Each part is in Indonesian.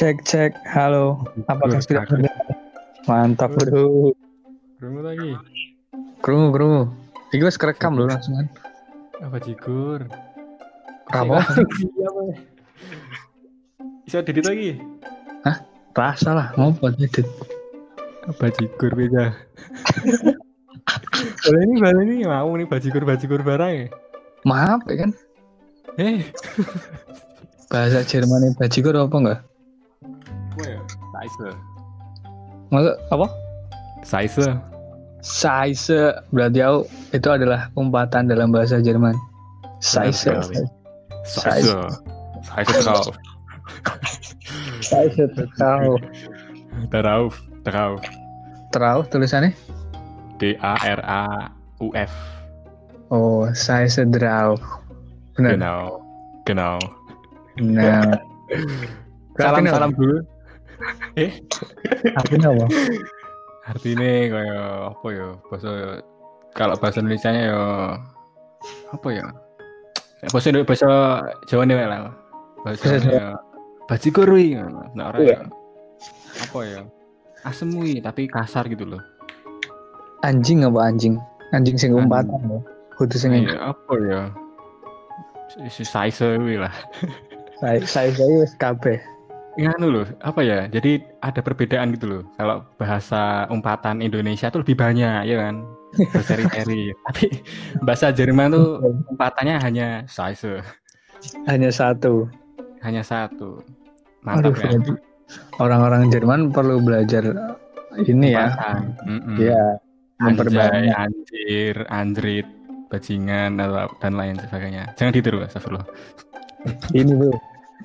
Cek cek, halo. Apakah Bro, sudah terdengar? Mantap Bro. Krungu lagi. Krungu krungu. Iki wis kerekam lho langsungan. Apa jigur? Kamu? Iya. Bisa didit lagi. Rasa lah, ngopo edit. Apa jigur beda? Boleh ini, boleh ini mau nih bajigur bajigur barang ya. Maaf ya kan. Eh, Bahasa Jerman bajigur apa enggak? Saise. Maksud apa? Saise. Size berarti aku itu adalah umpatan dalam bahasa Jerman. Size. Saise. Saise drauf. Size tahu. Darauf. Darauf. Terau tulisannya? D A R A U F. Oh, size drauf. Benar. Genau. Genau. Nah. Salam salam dulu. Eh, Artinya apa? artinya kayak apa ya? Bahasa kalau bahasa Indonesia nya ya apa ya? Bahasa Indo- bahasa Jawa nih lah. Bahasa ya bajigur wi. Nah, orang Iya. ya apa ya? Asem wi tapi kasar gitu loh. Anjing apa anjing? Anjing sing umpatan ya. Kudu sing Iya, apa ya? Si size lah. saya saya wis kabeh. Nganu loh, apa ya? Jadi ada perbedaan gitu loh. Kalau bahasa umpatan Indonesia tuh lebih banyak, ya kan? Berseri-seri. Tapi bahasa Jerman tuh umpatannya hanya size, Hanya satu. hanya satu. Aduh, Mantap ya. orang-orang Jerman perlu belajar ini ya. Umpatan. Mm-mm. Iya. Anjay, Memperbanyak. anjir, anjrit, bajingan, atau- dan lain sebagainya. Jangan ditiru, astagfirullah. Ini bro.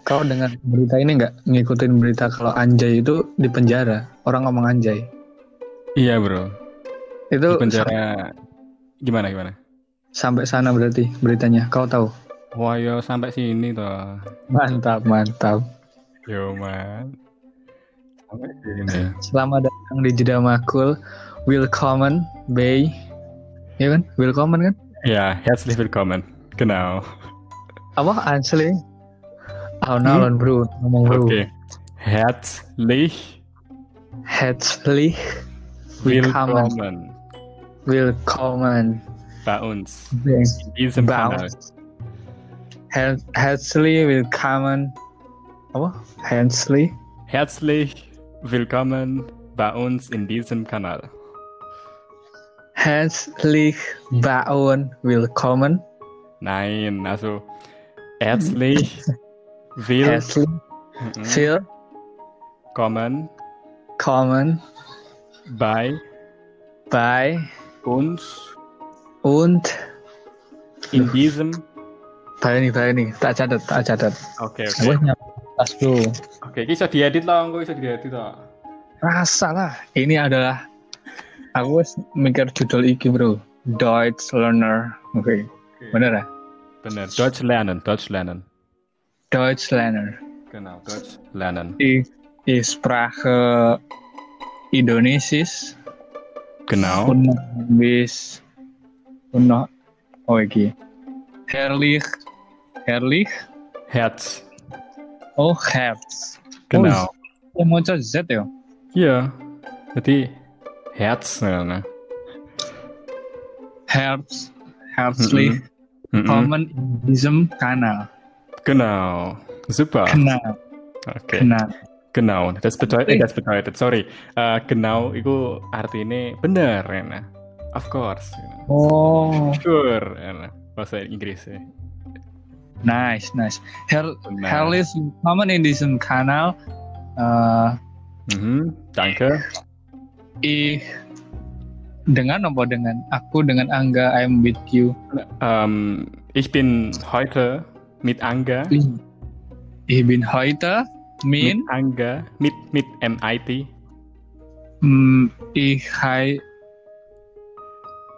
Kau dengar berita ini nggak ngikutin berita kalau Anjay itu di penjara. Orang ngomong Anjay. Iya bro, Itu di penjara gimana gimana? sampai sana berarti beritanya. Kau tahu? Wah yo sampai sini toh. Mantap, mantap. Yo man. Sampai sini. Selamat datang di Jeda Makul. Willkommen bei. Ya kan? Willkommen kan? Ja, herzlich willkommen. Genau. Apa? Asli? Oh, Hmm? nalon bro. Oke. Herzlich Herzlich willkommen. willkommen Willkommen. bei uns Bei in diesem Bei Kanal. uns. Her herzlich willkommen. Apa? Herzlich. Herzlich willkommen bei uns in diesem Kanal. Herzlich bauen willkommen. Nein, also herzlich will Herzlich Mhm. willkommen kommen bei bei uns und in diesem. Baik nih, baik nih. Tak catat, tak catat. Oke Gue oke. nyampe tas bro. Oke, ini bisa diedit lah, gue bisa diedit lah. Rasa lah. Ini adalah aku mikir judul iki bro. Deutsch Learner. Oke, Oke. bener ya? Bener. Deutsch lernen, Deutsch lernen. Deutsch Learner. Genau, Deutsch lernen. Die, die Sprache Indonesisch Genau. und noch bis und noch oh iki. Herrlich, herrlich, Herz. oh Herz. Genau. Oh, mau Z ya? Iya. Jadi Herz. nah. Herz, herzlich Mhm. willkommen in diesem Kanal. Genau. Super. Kanal, Oke. Kanal. Genau. Das bedeutet, Eh. das bedeutet, sorry. Eh, genau itu artinya benar, nah. Of course. nah. Oh, Sure. nah. Bahasa Inggris ya. nice, nice. Her Benar. herzlich willkommen in diesem Kanal. Eh, Mhm. Danke. ich dengan apa dengan aku dengan Angga I'm with you. Ähm, ich bin heute mit Anga. Ich, bin heute Mit mit Anga. Mit, mit MIT. mm, ich hai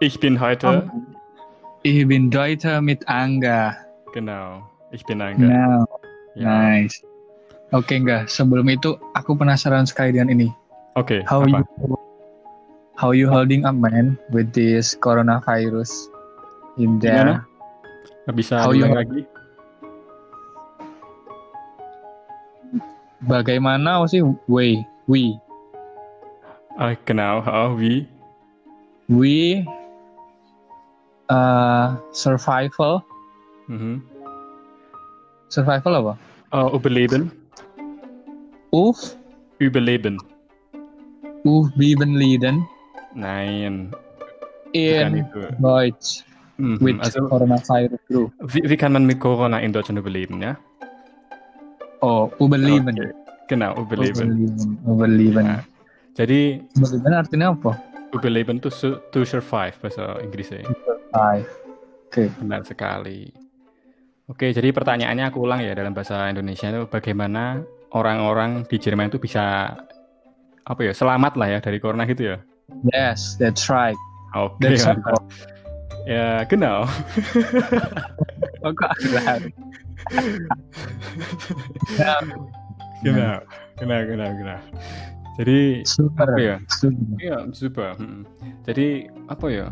Ich bin heute. ich bin heute mit Angga. Genau. Ich bin Anga. Now, Ja. nice. Oke enggak, sebelum itu aku penasaran sekali dengan ini. Oke. How apa? you how you holding up man with this coronavirus in there? Nggak bisa How you- lagi? Bagaimana sih way we Uh, genau, oh, wie? we uh, survival Mhm. survival apa Oh, überleben. Uf Überleben. Uf Liden Nein, in. Deutsch Mhm, with Also, coronavirus wie, wie kann man mit Corona in Deutschland überleben, ja? Oh, Überleben. Oke. Genau, überleben. Überleben. Überleben. Nah. Jadi, Überleben artinya apa? überleben itu su- to survive bahasa Inggrisnya. Five. Oke. Benar sekali. Oke, jadi pertanyaannya aku ulang ya dalam bahasa Indonesia itu bagaimana orang-orang di Jerman itu bisa apa ya selamat lah ya dari corona gitu ya? Yes, that's right. Oke, That's Ya, genau. Oh, kok agak Genau. Genau, genau, genau. Jadi Super. apa ya? Super. Iya, super. Mm. Jadi apa ya?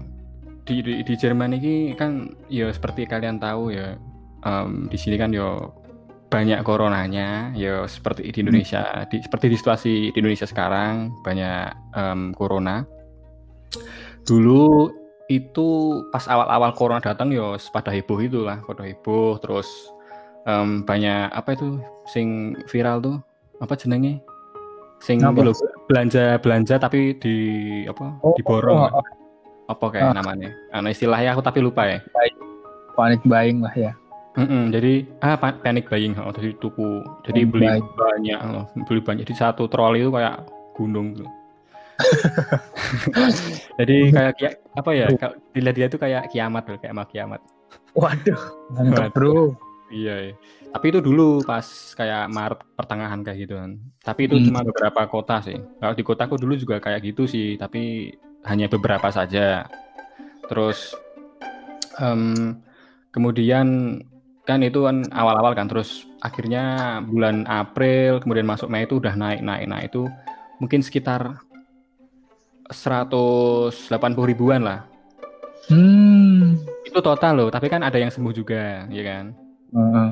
Di, di di Jerman ini kan ya seperti kalian tahu ya, em, di sini kan ya banyak coronanya, ya seperti di Indonesia, di, seperti di situasi di Indonesia sekarang banyak em, corona. Dulu itu pas awal-awal corona datang ya pada heboh itulah, pada heboh terus em, banyak apa itu sing viral tuh apa jenenge? Sing Apa? belanja belanja tapi di apa Oh, diborong oh, oh, apa kayak Ah. namanya Anu istilahnya aku tapi lupa ya panic buying lah ya. Mm-mm, jadi ah pa- panic buying oh, jadi tuku jadi Panic beli buying. banyak oh, beli banyak jadi satu troli itu kayak gunung tuh jadi kayak kia- apa ya kalau dilihat dia itu kayak kiamat loh kayak mau kiamat Waduh, mantap bro. iya, iya. tapi itu dulu pas kayak Maret pertengahan kayak gitu kan tapi itu Hmm. cuma beberapa kota sih kalau di kotaku dulu juga kayak gitu sih tapi hanya beberapa saja terus em, kemudian kan itu kan awal-awal kan terus akhirnya bulan April kemudian masuk Mei itu udah naik naik nah itu mungkin sekitar 180 ribuan lah Hmm. itu total loh tapi kan ada yang sembuh juga ya kan Heeh.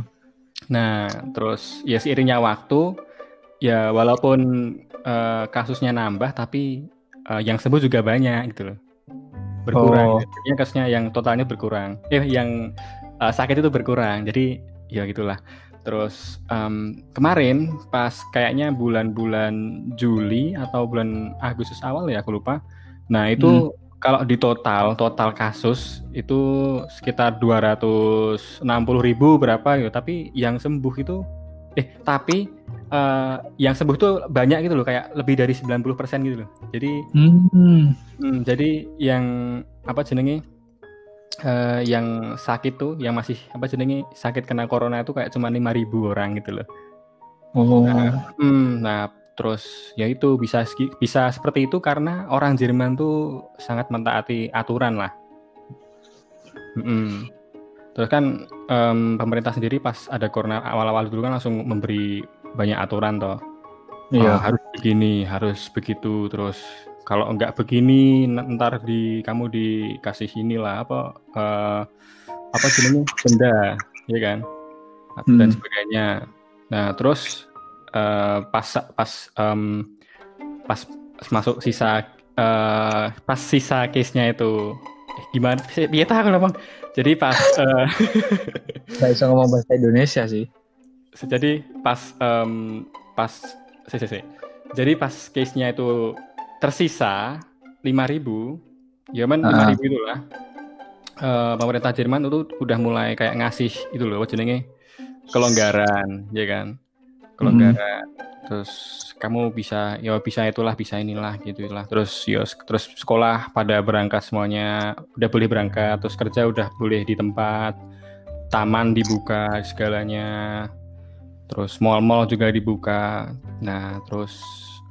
Nah, terus ya seiringnya waktu, ya walaupun eh, kasusnya nambah, tapi eh, yang sembuh juga banyak gitu loh. Berkurang. Oh. Jadinya kasusnya yang totalnya berkurang. Eh, yang eh, sakit itu berkurang. Jadi ya gitulah. Terus em, kemarin pas kayaknya bulan-bulan Juli atau bulan Agustus awal ya aku lupa. Nah itu kalau di total total kasus itu sekitar 260 ribu berapa ya tapi yang sembuh itu eh tapi eh, yang sembuh tuh banyak gitu loh kayak lebih dari 90% gitu loh jadi Hmm. hmm, jadi yang apa jenenge eh, yang sakit tuh yang masih apa jenenge sakit kena corona itu kayak cuma 5000 orang gitu loh Oh. Hmm, nah, terus ya itu bisa bisa seperti itu karena orang Jerman tuh sangat mentaati aturan lah. Mm-mm. Terus kan em, pemerintah sendiri pas ada corona awal-awal dulu kan langsung memberi banyak aturan toh. Iya. Oh, harus begini, harus begitu. Terus kalau enggak begini, ntar di kamu dikasih inilah apa eh, apa jenenge denda, ya kan? Dan Hmm. sebagainya. Nah, terus eh, pas pas em, pas masuk sisa eh, pas sisa case-nya itu eh, gimana sih? Iya tahu ngomong. Jadi pas eh, Gak bisa ngomong bahasa Indonesia sih. jadi pas em, pas si, si, si. jadi pas case-nya itu tersisa 5000 ya kan Ah. 5000 itu lah. Eh, pemerintah Jerman itu udah mulai kayak ngasih itu loh jenenge? Kelonggaran ya kan? Kelonggaran. Terus kamu bisa ya bisa itulah bisa inilah gitu lah. Terus ya terus sekolah pada berangkat semuanya udah boleh berangkat terus kerja udah boleh di tempat taman dibuka segalanya. Terus mall-mall juga dibuka. Nah terus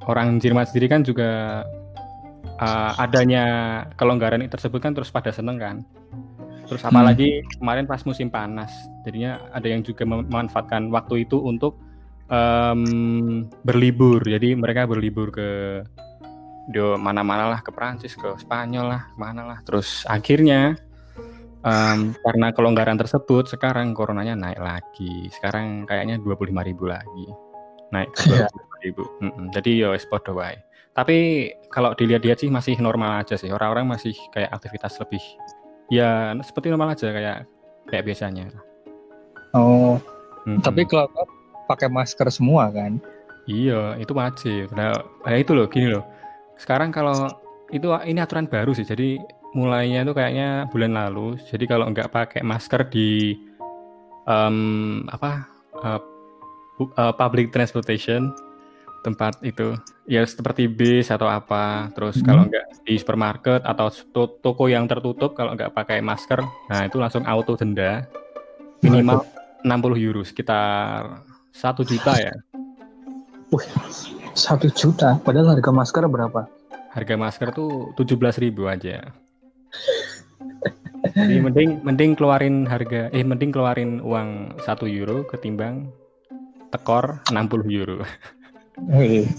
orang Jerman sendiri kan juga uh, adanya kelonggaran tersebut kan terus pada seneng kan. Terus apalagi kemarin pas musim panas jadinya ada yang juga mem- memanfaatkan waktu itu untuk em, berlibur. Jadi mereka berlibur ke do mana-mana lah ke Prancis ke Spanyol lah mana lah. Terus akhirnya em, karena kelonggaran tersebut sekarang coronanya naik lagi. Sekarang kayaknya 25.000 lagi naik ke Iya. ribu. Jadi yo wis podo wae. Tapi kalau dilihat-lihat sih masih normal aja sih. Orang-orang masih kayak aktivitas lebih ya seperti normal aja kayak kayak biasanya. Oh, Mm-mm. tapi kalau pakai masker semua kan? Iya, itu wajib. Nah, ya itu loh, gini loh. Sekarang kalau itu ini aturan baru sih. Jadi mulainya itu kayaknya bulan lalu. Jadi kalau nggak pakai masker di em, apa eh, eh, public transportation tempat itu ya seperti bis atau apa. Terus Mhm. kalau nggak di supermarket atau to- toko yang tertutup kalau nggak pakai masker, nah itu langsung auto denda minimal 60 euro sekitar satu juta ya. Satu juta, padahal harga masker berapa? harga masker tuh 17.000 aja. Jadi mending mending keluarin harga eh mending keluarin uang 1 euro ketimbang tekor 60 euro. Wih.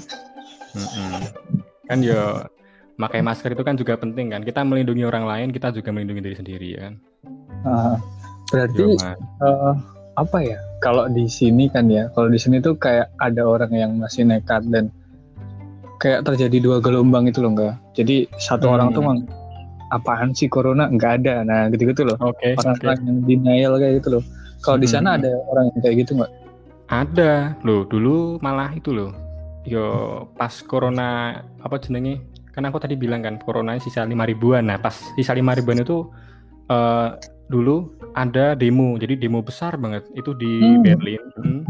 Kan yo pakai masker itu kan juga penting kan. Kita melindungi orang lain, kita juga melindungi diri sendiri ya kan. ah, berarti Yo, eh, apa ya? Kalau di sini kan ya, kalau di sini tuh kayak ada orang yang masih nekat dan kayak terjadi dua gelombang itu loh enggak. Jadi satu Hmm. orang tuh mang apaan sih corona nggak ada. Nah gitu-gitu loh. Oke, oke. Orang-orang yang denial kayak gitu loh. Kalau di sana Hmm. ada orang yang kayak gitu nggak? Ada loh, dulu malah itu loh. Yo pas corona apa jenenge? Kan aku tadi bilang kan corona sisa 5 ribuan. Nah, pas sisa 5 ribuan itu eh dulu ada demo. Jadi demo besar banget itu di Hmm. Berlin. Mm.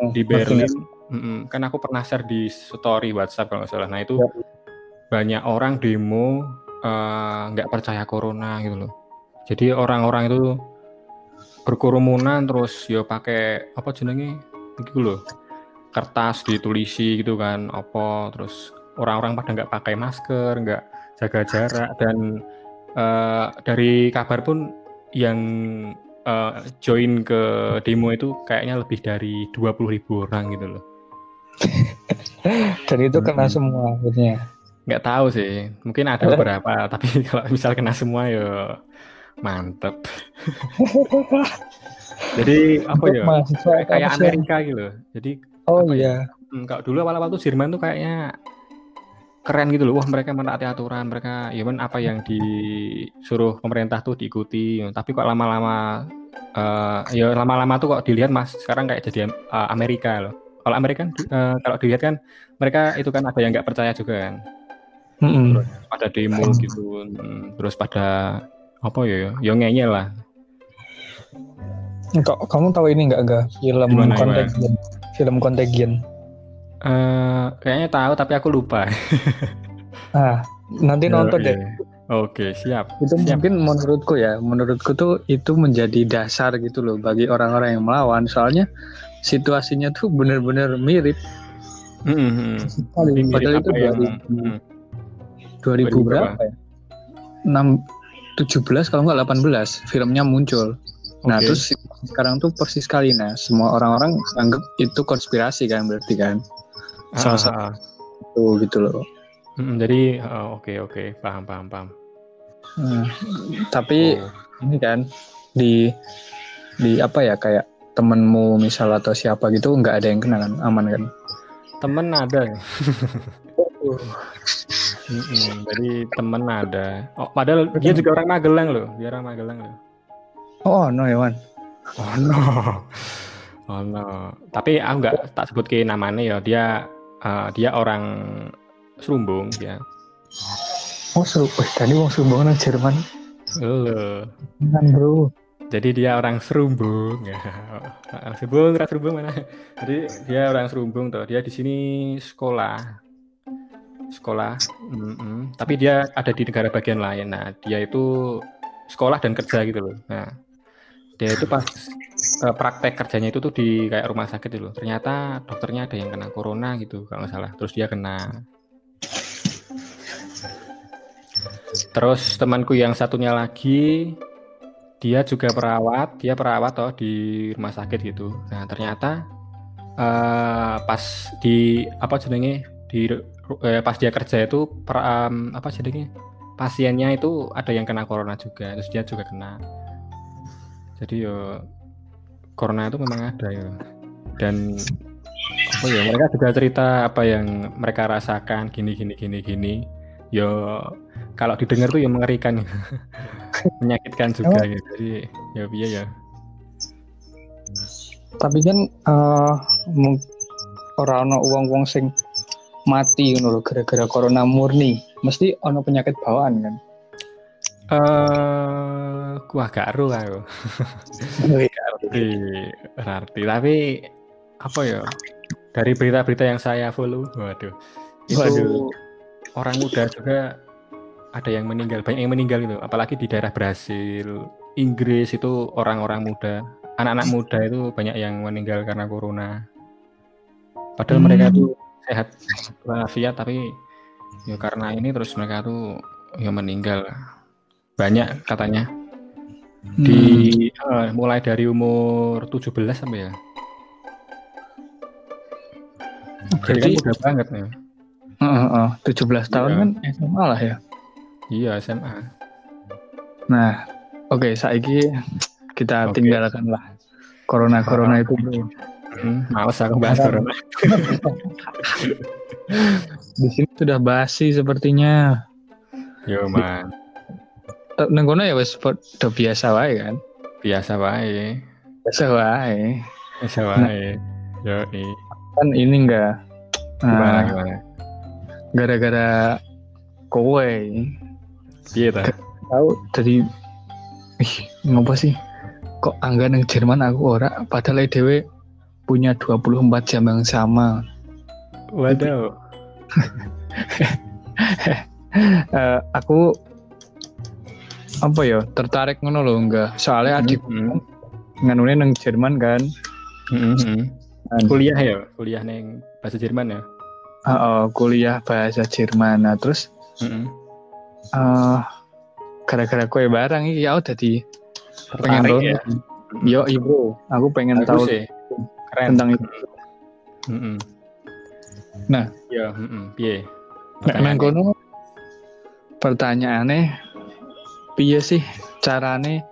Oh, Di Berlin. Mm-mm. Kan aku pernah share di story WhatsApp kalau nggak salah. Nah, itu Ya. banyak orang demo eh, nggak percaya corona gitu loh. Jadi orang-orang itu berkerumunan terus yo pakai apa jenenge gitu loh kertas ditulisi gitu kan apa terus orang-orang pada nggak pakai masker nggak jaga jarak dan eh, dari kabar pun yang eh, join ke demo itu kayaknya lebih dari 20.000 ribu orang gitu loh Dan itu kena Hmm. semua akhirnya. nggak tahu sih mungkin ada beberapa tapi kalau misal kena semua ya mantep jadi apa ya mahasiswa kayak, sih? Amerika gitu jadi Oh ya? iya. Hmm, kalau dulu awal-awal tuh Jerman tuh kayaknya keren gitu loh. Wah mereka menaati aturan, mereka ya kan apa yang disuruh pemerintah tuh diikuti. Tapi kok lama-lama eh, ya lama-lama tuh kok dilihat mas sekarang kayak jadi eh, Amerika loh. Kalau Amerika eh, kalau dilihat kan mereka itu kan ada yang nggak percaya juga kan. Mm-mm. Pada demo gitu, Hmm, terus pada apa ya, ya ngeyel lah. Kok kamu tahu ini nggak ga film Gimana, gimana? Contagion? Film Contagion. Eh, kayaknya tahu tapi aku lupa. Ah, nanti nonton Iya, deh. Oke siap. Itu siap. mungkin menurutku ya, menurutku tuh itu menjadi dasar gitu loh bagi orang-orang yang melawan. Soalnya situasinya tuh bener-bener mirip Mm, mm, mm. sekali. Mirip Padahal itu yang 2000, mm, 2000 2000 berapa ya? 6 17 kalau nggak 18 filmnya muncul. Nah, Oke. terus sekarang tuh persis sekali nah semua orang-orang anggap itu konspirasi kan berarti kan. salah Ah, satu- ah, ah. Gitu loh. Mm, jadi oh, oke oke paham paham paham. Nah, tapi Oh. ini kan di di apa ya kayak temenmu misal atau siapa gitu nggak ada yang kena kan aman kan Temen ada. ya? Mm-mm, jadi temen ada. Oh, padahal dia juga orang Magelang loh. Dia orang Magelang loh. Oh no Iwan Oh no. Oh no. Tapi aku nggak tak sebut ke namanya ya. Dia eh, dia orang Serumbung ya. oh seru Wih, tadi wong sumbang nang Jerman Loh. kan bro Jadi dia orang Serumbung. Ya. Serumbung, orang Serumbung mana? Jadi dia orang Serumbung tuh. Dia di sini sekolah. Sekolah. Mm-mm. Tapi dia ada di negara bagian lain. Nah, dia itu sekolah dan kerja gitu loh. Nah, dia itu pas eh, praktek kerjanya itu tuh di kayak rumah sakit loh. Ternyata dokternya ada yang kena corona gitu kalau nggak salah. Terus dia kena. Terus temanku yang satunya lagi dia juga perawat, dia perawat toh di rumah sakit gitu. Nah ternyata eh, pas di apa jenenge di eh, pas dia kerja itu per, em, apa jenenge pasiennya itu ada yang kena corona juga, terus dia juga kena. Jadi yo corona itu memang ada ya. Dan oh ya mereka juga cerita apa yang mereka rasakan gini gini gini gini. Yo kalau didengar tuh ya mengerikan menyakitkan juga ya. Jadi ya iya ya. Tapi kan uh, orang uang uang sing mati ngono lho gara-gara corona murni. Mesti ono penyakit bawaan kan eh uh, gua gak ero aku. Berarti berarti tapi apa ya? Dari berita-berita yang saya follow waduh. Itu waduh. orang muda juga ada yang meninggal banyak yang meninggal itu apalagi di daerah Brasil Inggris itu orang-orang muda. Anak-anak muda itu banyak yang meninggal karena corona. Padahal hmm. mereka tuh sehat walafiat tapi ya karena ini terus mereka tuh ya meninggal banyak katanya hmm. di uh, mulai dari umur 17 sampai ya jadi kan muda banget ya uh, uh, uh, 17 tahun kan SMA lah ya iya SMA nah oke okay, saiki kita okay. tinggalkan lah corona corona itu bro Hmm, males aku bahas corona. Di sini sudah basi sepertinya. Yo man. Kono ya wes udah biasa wae kan? Biasa wae. Biasa wae. Biasa wae. Yo Kan ini enggak. Gimana nah, gimana? Gara-gara kowe. Iya ta? Tahu dari ih ngopo sih? Kok angga neng Jerman aku ora padahal dhewe punya 24 jam yang sama. Waduh. uh, aku apa ya tertarik ngono loh enggak soalnya mm -hmm. adik nganune neng Jerman kan mm -hmm. kuliah ya kuliah neng bahasa Jerman ya uh, uh, kuliah bahasa Jerman nah terus mm -hmm. uh, gara-gara kue barang ini ya udah di pengen ya? yo ibu aku pengen Bagus tahu sih. Keren. tentang itu. Mm -hmm. Nah, ya, mm -hmm. piye? Kono pertanyaannya piye sih carane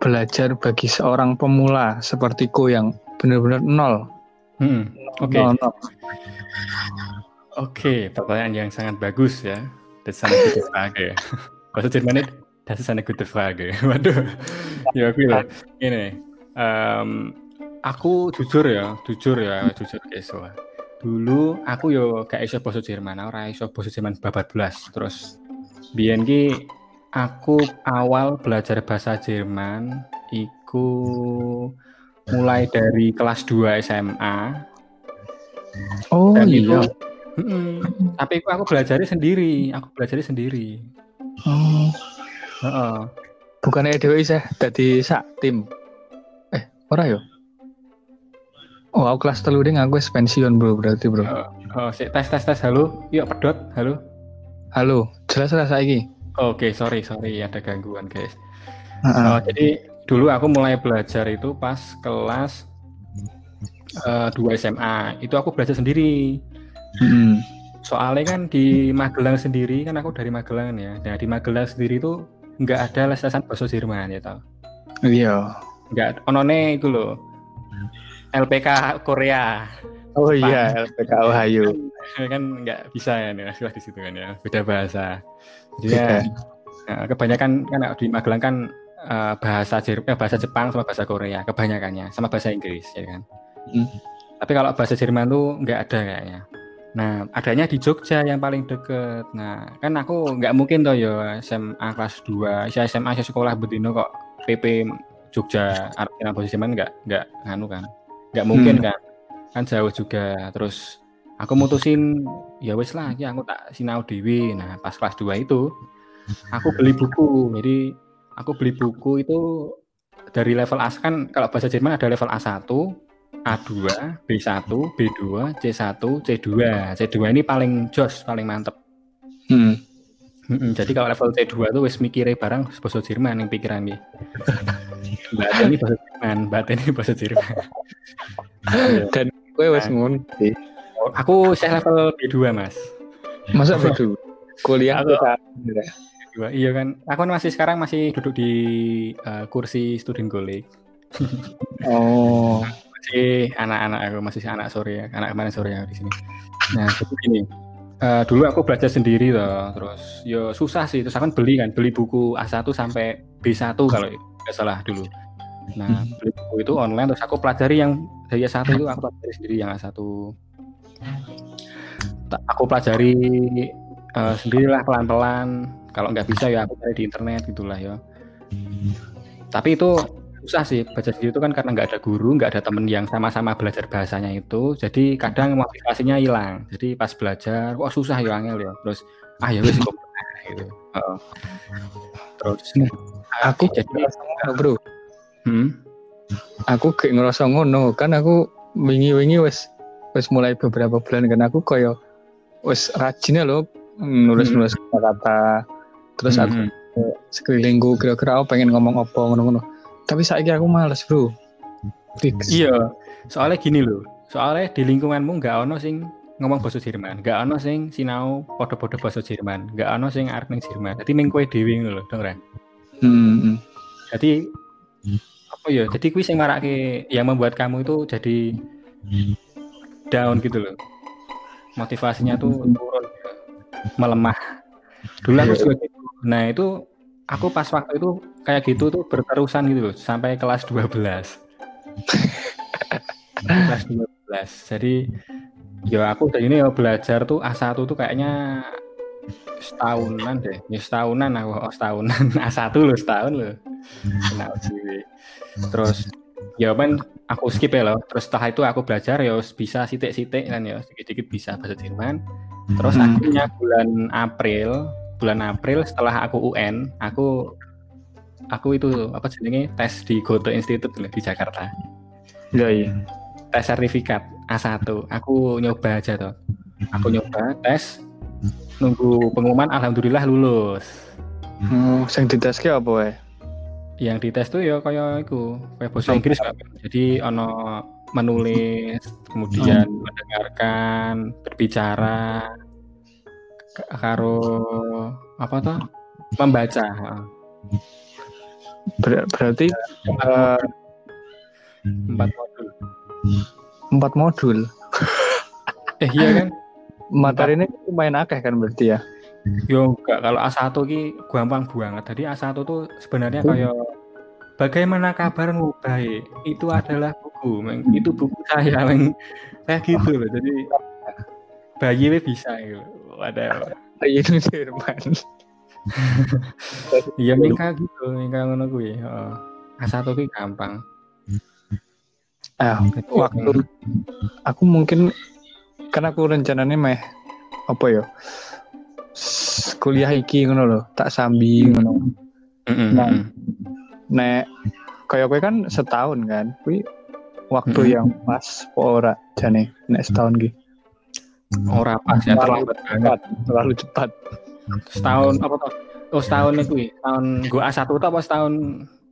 belajar bagi seorang pemula sepertiku yang benar-benar nol. Hmm, Oke. Okay. Oke, okay, pertanyaan yang sangat bagus ya. Das ist eine gute Frage. Bahasa Jerman das ist eine gute Frage. Waduh. ya, oke lah. Ini, um, aku jujur ya, jujur ya, jujur guys. Wah. Dulu aku yo gak iso bahasa Jerman, ora iso bahasa Jerman babat belas. Terus biyen ki aku awal belajar bahasa Jerman iku mulai dari kelas 2 SMA. Oh Dan iya. Itu, mm, tapi aku, aku belajar sendiri, aku belajar sendiri. Oh. Uh -uh. Bukannya Dewi sih, tadi sak tim. Eh, ora yo? Oh, aku kelas telu ding aku pensiun bro berarti bro. Oh, oh si, tes tes tes halo, yuk pedot halo. Halo, jelas jelas lagi. Oke, okay, sorry sorry ada gangguan guys. Uh -uh. Oh, jadi dulu aku mulai belajar itu pas kelas uh, eh, 2 SMA. Itu aku belajar sendiri. Hmm. Soalnya kan di Magelang sendiri kan aku dari Magelang ya. Nah di Magelang sendiri itu nggak ada les lesan bahasa Jerman ya tau. Iya. Nggak onone itu loh LPK Korea. Oh iya, LPK Ohio. kan nggak bisa ya nih, di situ kan ya, beda bahasa. Jadi ya, nah, kebanyakan kan di Magelang kan uh, bahasa Jerman, eh, bahasa Jepang sama bahasa Korea kebanyakannya, sama bahasa Inggris ya kan. Hmm. Tapi kalau bahasa Jerman tuh nggak ada kayaknya. Nah, adanya di Jogja yang paling deket. Nah, kan aku nggak mungkin toh ya SMA kelas 2, saya SMA saya sekolah bedino kok PP Jogja artinya bahasa Jerman nggak nggak nganu kan nggak mungkin hmm. kan kan jauh juga terus aku mutusin ya wes lah ya aku tak sinau dewi nah pas kelas 2 itu aku beli buku jadi aku beli buku itu dari level A kan kalau bahasa Jerman ada level A1 A2 B1 B2 C1 C2 C2 ini paling jos paling mantep hmm. Hmm, jadi kalau level C2 tuh wes mikirnya barang bahasa Jerman yang pikiran nih. Mbak ini bahasa Jerman, Mbak ini bahasa Jerman. Dan gue wes nah. ngono Aku saya level B2, Mas. Masa B2? Kuliah aku B2. Iya kan. Aku kan masih sekarang masih duduk di uh, kursi student golek. oh. masih anak-anak aku masih anak sore ya anak kemarin sore ya di sini nah jadi gini uh, dulu aku belajar sendiri loh terus yo susah sih terus aku kan beli kan beli buku A1 sampai B1 kalau nggak salah dulu nah hmm. beli buku itu online terus aku pelajari yang dari A1 itu aku pelajari sendiri yang A1 aku pelajari uh, sendirilah pelan-pelan. Kalau nggak bisa ya aku cari di internet gitulah ya. Tapi itu susah sih baca sendiri itu kan karena nggak ada guru nggak ada temen yang sama-sama belajar bahasanya itu. Jadi kadang motivasinya hilang. Jadi pas belajar wah susah ya angel ya? Terus ah ya wis gitu. Uh, terus aku jadi bro hmm? aku kayak ngerasa ngono kan aku wingi-wingi wes wes mulai beberapa bulan kan aku koyo wes rajinnya loh nulis-nulis hmm. kata-kata terus hmm. aku sekelilingku kira-kira aku pengen ngomong apa ngono-ngono tapi saya aku males bro Fix. iya soalnya gini loh soalnya di lingkunganmu nggak ono sing ngomong bahasa Jerman nggak ono sing sinau podo-podo bahasa Jerman nggak ono sing arep ning Jerman jadi ming kowe dhewe ngono lho denger hmm, hmm. jadi apa ya jadi kuis yang marake yang membuat kamu itu jadi down gitu loh. Motivasinya tuh turun melemah. Dulu aku iya. juga gitu. Nah itu aku pas waktu itu kayak gitu tuh berterusan gitu loh sampai kelas 12 kelas 12 jadi ya aku dari ini ya belajar tuh A1 tuh kayaknya setahunan deh. Ya setahunan aku oh, setahunan. A1 loh setahun loh. Kena terus ya kan aku skip ya loh terus setelah itu aku belajar ya bisa sitik-sitik kan ya sedikit-sedikit bisa bahasa Jerman terus hmm. akhirnya bulan April bulan April setelah aku UN aku aku itu apa jenenge tes di Goto Institute di Jakarta. Iya iya. Tes sertifikat A1. Aku nyoba aja tuh. Aku nyoba tes nunggu pengumuman alhamdulillah lulus. Hmm, yang dites ke apa ya? Yang dites tuh ya kayak itu, kayak bahasa Inggris kan. Jadi ono menulis, kemudian hmm. mendengarkan, berbicara, karo apa tuh? Membaca. Ber berarti uh, empat modul. Empat modul. eh iya kan? Materi ini lumayan akeh kan berarti ya? Yo enggak, kalau A1 ki gampang banget. Jadi A1 tuh sebenarnya kayak bagaimana kabarmu baik itu adalah buku meng, itu buku saya meng, kayak gitu loh jadi bayi bisa gitu ada bayi Jerman Iya Mika gitu, Mika ngono heeh. A1 ki gampang. Ah, waktu aku mungkin karena aku rencananya meh apa ya? Kuliah iki ngono loh, tak sambi ngono. Nah, nek kayak gue kan setahun kan, kuwi waktu mm -hmm. yang pas ora jane nek setahun gitu. Ora pas ya terlalu cepat, terlalu cepat setahun apa tuh oh setahun itu ya tahun gua A1 tuh apa setahun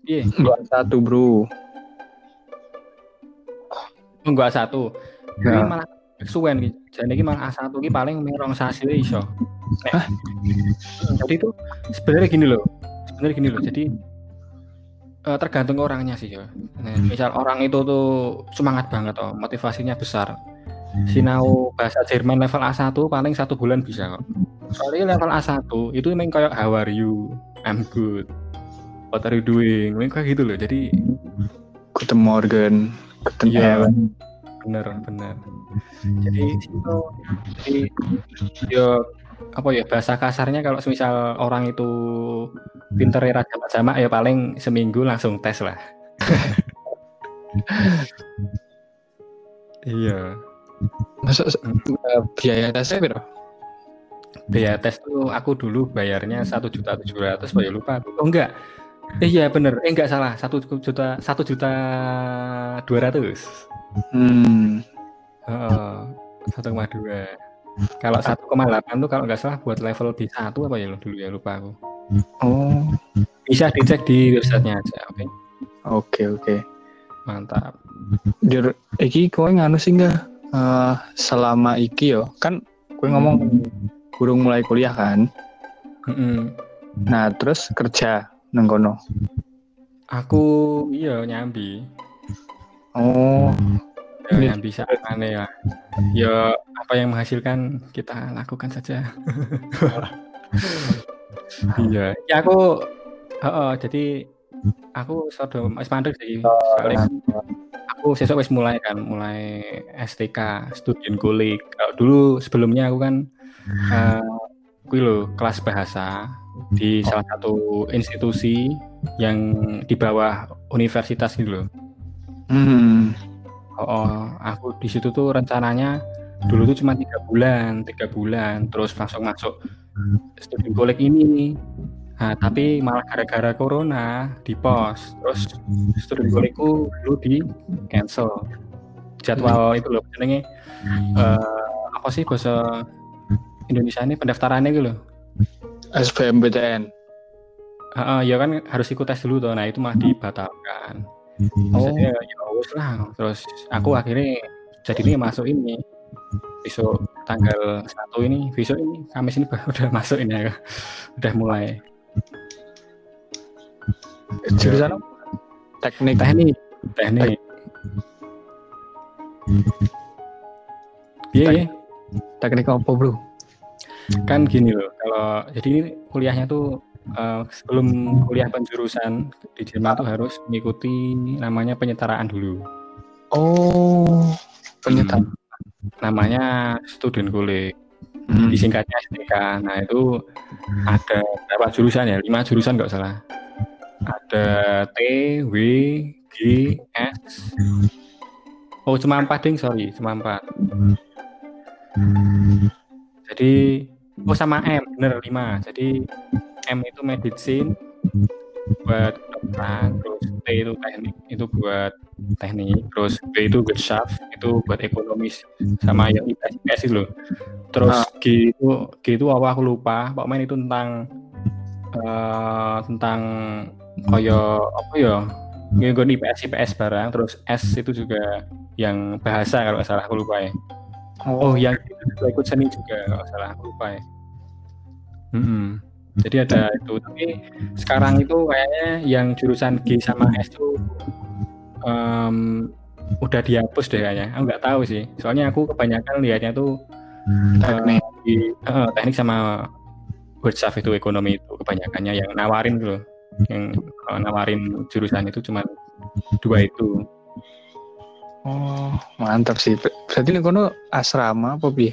iya gua A1 bro oh, gua A1 jadi ya. malah suwen gitu jadi malah A1 ini paling merong sasi iso nah, jadi itu sebenarnya gini loh. Sebenarnya gini loh. Jadi uh, tergantung orangnya sih ya. Nah, misal orang itu tuh semangat banget oh, motivasinya besar. Sinau bahasa Jerman level A1 paling satu bulan bisa kok. Soalnya level A1 itu memang kayak how are you? I'm good. What are you doing? Memang kayak gitu loh. Jadi Guten Morgen Guten iya, bener bener. Jadi itu jadi yo apa ya bahasa kasarnya kalau misal orang itu pinter ya jamak ya paling seminggu langsung tes lah. Iya. Masuk uh, biaya tesnya berapa? biaya tes tuh aku dulu bayarnya satu juta tujuh ratus ya lupa oh enggak. Eh iya bener. Eh enggak salah. Satu juta satu juta dua ratus. Hmm. Satu koma dua kalau satu koma delapan tuh kalau nggak salah buat level B satu apa ya dulu ya lupa aku oh bisa dicek di websitenya aja oke okay? oke okay, oke okay. mantap Jur, iki kowe nganu sih enggak uh, selama iki yo kan kowe ngomong hmm burung mulai kuliah kan mm -hmm. nah terus kerja nenggono aku iya nyambi Oh. Ya, yang bisa aneh ya. Ya apa yang menghasilkan kita lakukan saja. iya. Ya aku oh, oh, jadi aku sodo Mas Mandek sih. Soalnya aku sesuk wis mulai kan, mulai STK, student kulik. Kalau dulu sebelumnya aku kan uh, kuwi lo kelas bahasa di salah satu institusi yang di bawah universitas gitu loh. Hmm. Oh, aku di situ tuh rencananya dulu tuh cuma tiga bulan, tiga bulan, terus langsung masuk studi kolek ini. Nah, tapi malah gara-gara corona di pos, terus studi kolekku dulu di cancel. Jadwal itu loh, jenenge uh, apa sih bahasa Indonesia ini pendaftarannya gitu loh. SBMPTN. Uh, uh, ya kan harus ikut tes dulu tuh. Nah, itu mah dibatalkan. Oh. Jadi ya, ya lah. Terus aku akhirnya jadi ini masuk ini. Besok tanggal satu ini, besok ini Kamis ini udah masuk ini ya. Udah mulai. Jurusan Teknik. Teknik. Teknik. Iya, iya. Teknik apa, Bro? Kan gini loh, kalau jadi ini kuliahnya tuh uh, sebelum kuliah penjurusan di Jerman tuh harus mengikuti namanya penyetaraan dulu. Oh, penyetaraan. Hmm, namanya student kuliah. Hmm. Disingkatnya STK. Nah itu ada berapa jurusan ya? Lima jurusan nggak salah. Ada T, W, G, S. Oh cuma empat ding, sorry, cuma empat. Jadi, oh sama M, bener lima. Jadi M itu medicine buat kedokteran, terus T itu teknik itu buat teknik, terus B itu Wirtschaft itu buat ekonomis sama yang IPS, IPS itu loh. Terus ah. G itu G itu apa aku lupa, pokoknya itu tentang uh, tentang koyo apa ya ngikut IPS IPS barang, terus S itu juga yang bahasa kalau nggak salah aku lupa ya. Oh, oh yang itu ikut seni juga kalau salah aku lupa ya. Mm -hmm. Jadi ada itu. Tapi sekarang itu kayaknya yang jurusan G sama S itu um, udah dihapus deh kayaknya. Aku nggak tahu sih. Soalnya aku kebanyakan lihatnya tuh teknik, uh, di, uh, teknik sama Wirtschaft itu ekonomi itu kebanyakannya yang nawarin tuh Yang uh, nawarin jurusan itu cuma dua itu. Oh, mantap sih. Berarti ini kono asrama apa bi?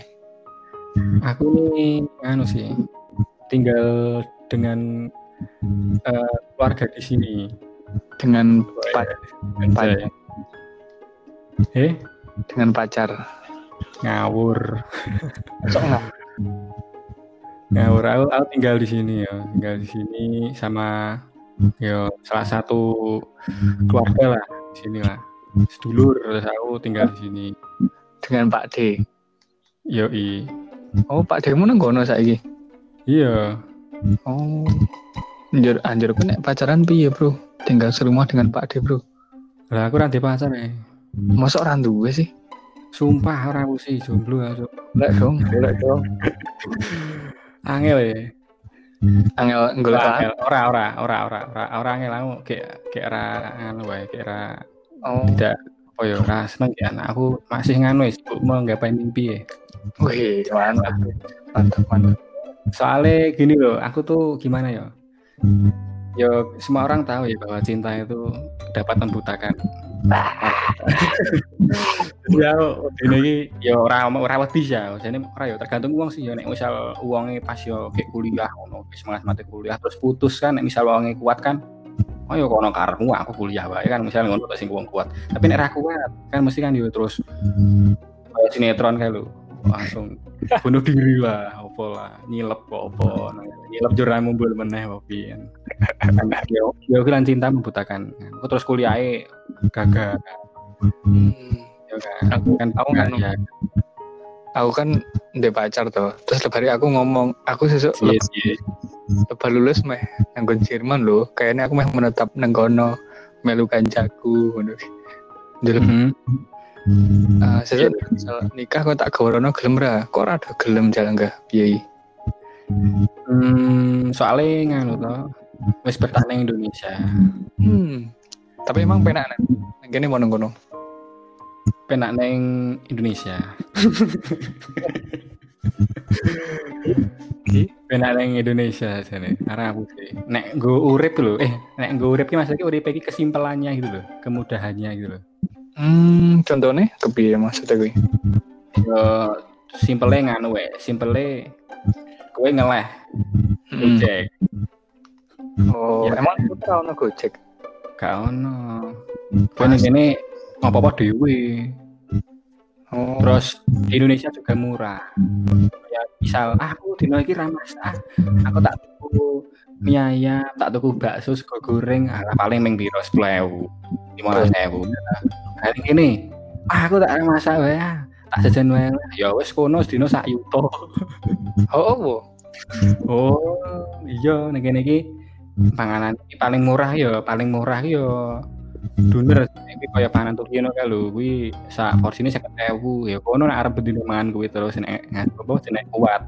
Aku nih anu sih tinggal dengan uh, keluarga di sini. Dengan pacar. Eh? Dengan pacar. Ngawur. Ngawur. Aku, aku tinggal di sini ya. Tinggal di sini sama ya salah satu keluarga lah. Di sini lah. Sedulur terus aku tinggal di sini. Dengan Pak D. Yo i oh Pak D mana gono saiki Iya. Oh. Anjir, anjir aku nek pacaran piye, Bro? Tinggal serumah dengan Pak De, Bro. Lah aku rantai pacar ya. Masuk orang tua sih? Sumpah orang aku sih jomblo ya, Enggak dong, enggak dong. Angel ya. Angel golek angel ora ora ora ora ora ora angel aku kayak kayak ora anu wae kayak ora oh. tidak oh ya ora seneng ya aku masih nganu wis mau nggapai mimpi ya. Wih, mantap. Mantap, mantap soalnya gini loh aku tuh gimana ya? Yo semua orang tahu ya bahwa cinta itu dapat membutakan. Ya ini ya orang orang wedi ya. Jadi orang ya tergantung uang sih ya. Nek misal uangnya pas yo kayak kuliah ono semangat mati kuliah terus putus kan nek misal uangnya kuat kan oh yo kono karmu aku kuliah wae kan misal ngono sing uang kuat. Tapi nek ra kuat kan mesti kan yo terus sinetron kayak lu langsung bunuh diri lah apa lah. Nyilep kok apa nyilep jurang mumbul meneh wapi yo yo kan cinta membutakan. Aku terus kuliah gagal hmm. ya kan aku kan aku kan ya aku kan udah pacar tuh terus lebar aku ngomong aku sesuk yes, yes. lebar lulus meh nanggon Jerman loh kayaknya aku meh menetap nenggono melu kancaku ngono. Mm -hmm. Uh, saya nikah kok tak gawrono gelem ra? Kok ora ada gelem jalan enggak piye? Hmm, soalnya ngono to. Wis betah ning Indonesia. Hmm. Tapi emang penak nih. Nang kene mau ngono. penak neng Indonesia. penak neng Indonesia sini. Karena aku sih. Nek gue urip loh. Eh, nek gue urip mas lagi urip lagi kesimpelannya gitu loh, kemudahannya gitu loh. Hmm, contohnya kepiye maksudnya gue? Yo simpelnya nganu we, simpelnya gue ngeleh. Hmm. Gojek. Oh, ya, emang itu tau no Gojek? Gak ono. Kan ini apa-apa dewe. Oh. Terus di Indonesia juga murah. Ya misal aku di lagi ramas ah, aku tak tuku mie ayam, tak tuku bakso sego goreng, ah, paling ming piro? 10.000, 15.000. Hari ini ah, aku tak masak ya, tak jajan wae. Ya wis kono sedino sak yuto. oh, oh. Oh, iya. Nek kene iki panganan paling murah ya, paling murah ya. Duner iki kaya panganan Turki ngono kae lho, kuwi sak porsine 50.000 ya kono nek arep bendino mangan kuwi terus nek apa jenenge kuat.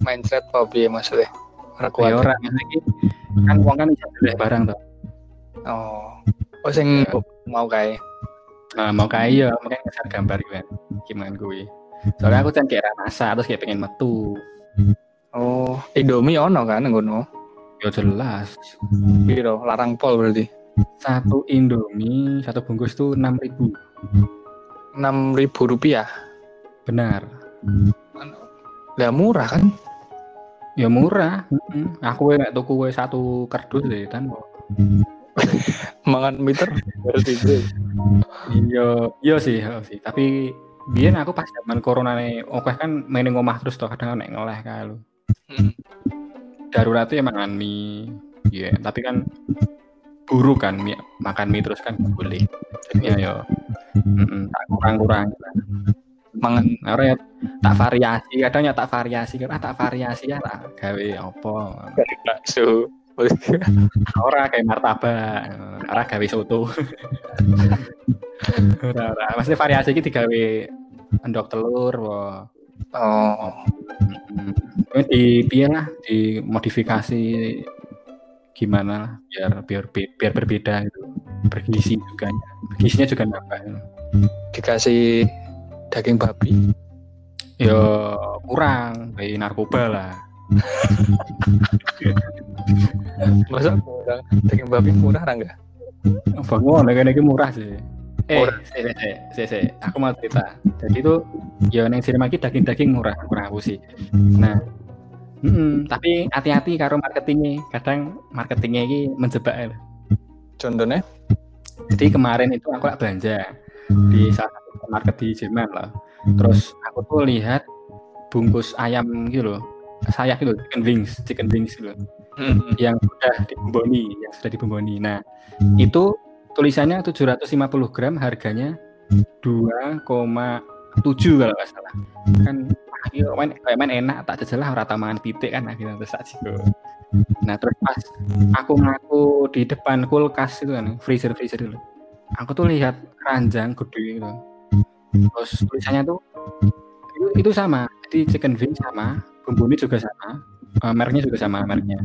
Mindset apa piye maksudnya? Ora kuat. Ya ora iki kan wong kan iso beli barang to. Oh. Oh sing ya. mau kae. Nah, mau kae ya, makanya ngeser gambar kuwi. Gimana kuwi. Soalnya aku kan kayak rasa terus kayak pengen metu. Oh, Indomie ono kan ngono? Ya jelas. Piro? Larang pol berarti. Satu Indomie, satu bungkus tuh enam ribu. Enam ribu rupiah. Benar. Lah murah kan? Ya murah. Aku nggak tuku kue satu kardus deh kan. Mangan meter berarti Iya, iya sih, iya sih. Tapi biar aku pas zaman corona nih, oke kan mainin ngomah terus tuh kadang naik ngeleh kalau. Hmm. Darurat ya mangan mie. Iya, yeah, tapi kan buruk kan mie, makan mie terus kan boleh jadi ya tak kurang-kurang mangan orang ya tak variasi kadang ya tak variasi. Kan ah, tak variasi ya tak gawe apa. Bakso. Ora kayak martabak ora gawe soto. Ora ora. Maksudnya variasi iki digawe endok telur wah oh. Di piye lah dimodifikasi gimana lah biar biar biar berbeda gitu. Bergizi juga gizinya juga nambah. Dikasih daging babi? Ya kurang kayak narkoba lah. Masa kurang? Daging babi murah enggak? Bangun lagi lagi murah sih. Eh se, se, se, se, aku mau cerita. Jadi itu ya neng lagi daging-daging murah kurang aku sih. Nah Hmm, tapi hati-hati karo marketingnya. Kadang marketingnya ini menjebak. Ya. Contohnya? Jadi kemarin itu aku belanja di salah satu market di Jerman lah. Terus aku tuh lihat bungkus ayam gitu loh. Sayap gitu, chicken wings, chicken wings gitu. Hmm. Yang sudah dibumboni, yang sudah dibumboni. Nah, itu tulisannya 750 gram harganya 2,7 kalau nggak salah. Kan akhirnya main main enak tak jelas ora tamangan pitik kan akhirnya terus tak nah terus pas aku ngaku di depan kulkas itu kan freezer freezer dulu aku tuh lihat keranjang gede gitu terus tulisannya tuh itu, itu sama jadi chicken wing sama bumbunya juga sama uh, mereknya juga sama mereknya.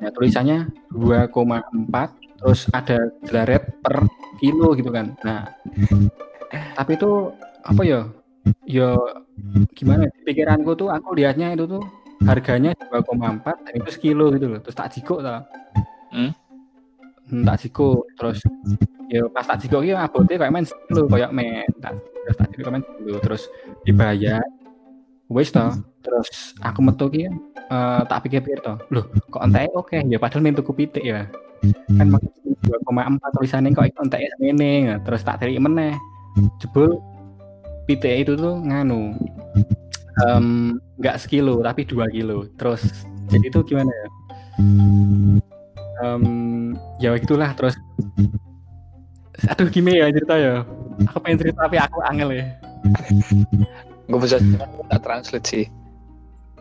Nah tulisannya 2,4 terus ada jelaret per kilo gitu kan. Nah tapi itu apa ya? Ya gimana ya, pikiranku tuh aku lihatnya itu tuh harganya 2,4 dan itu sekilo gitu loh terus tak jiko tau hmm? hmm? tak jiko terus ya pas tak jiko ya abote kayak main sekilo kayak main tak jiko main sekilo terus dibayar wes toh. Terus aku metu ki uh, tak pikir-pikir toh. Loh kok entek oke? Okay. ya padahal main tuku pitik ya. Kan dua koma empat tulisannya kok entek ini terus tak tarik meneh. Jebul pitik itu tuh nganu nggak um, sekilo tapi dua kilo. Terus jadi itu gimana ya? Um, ya itulah terus aduh gimana ya cerita ya. Aku pengen cerita tapi aku angel ya. Gue bisa tak translate sih.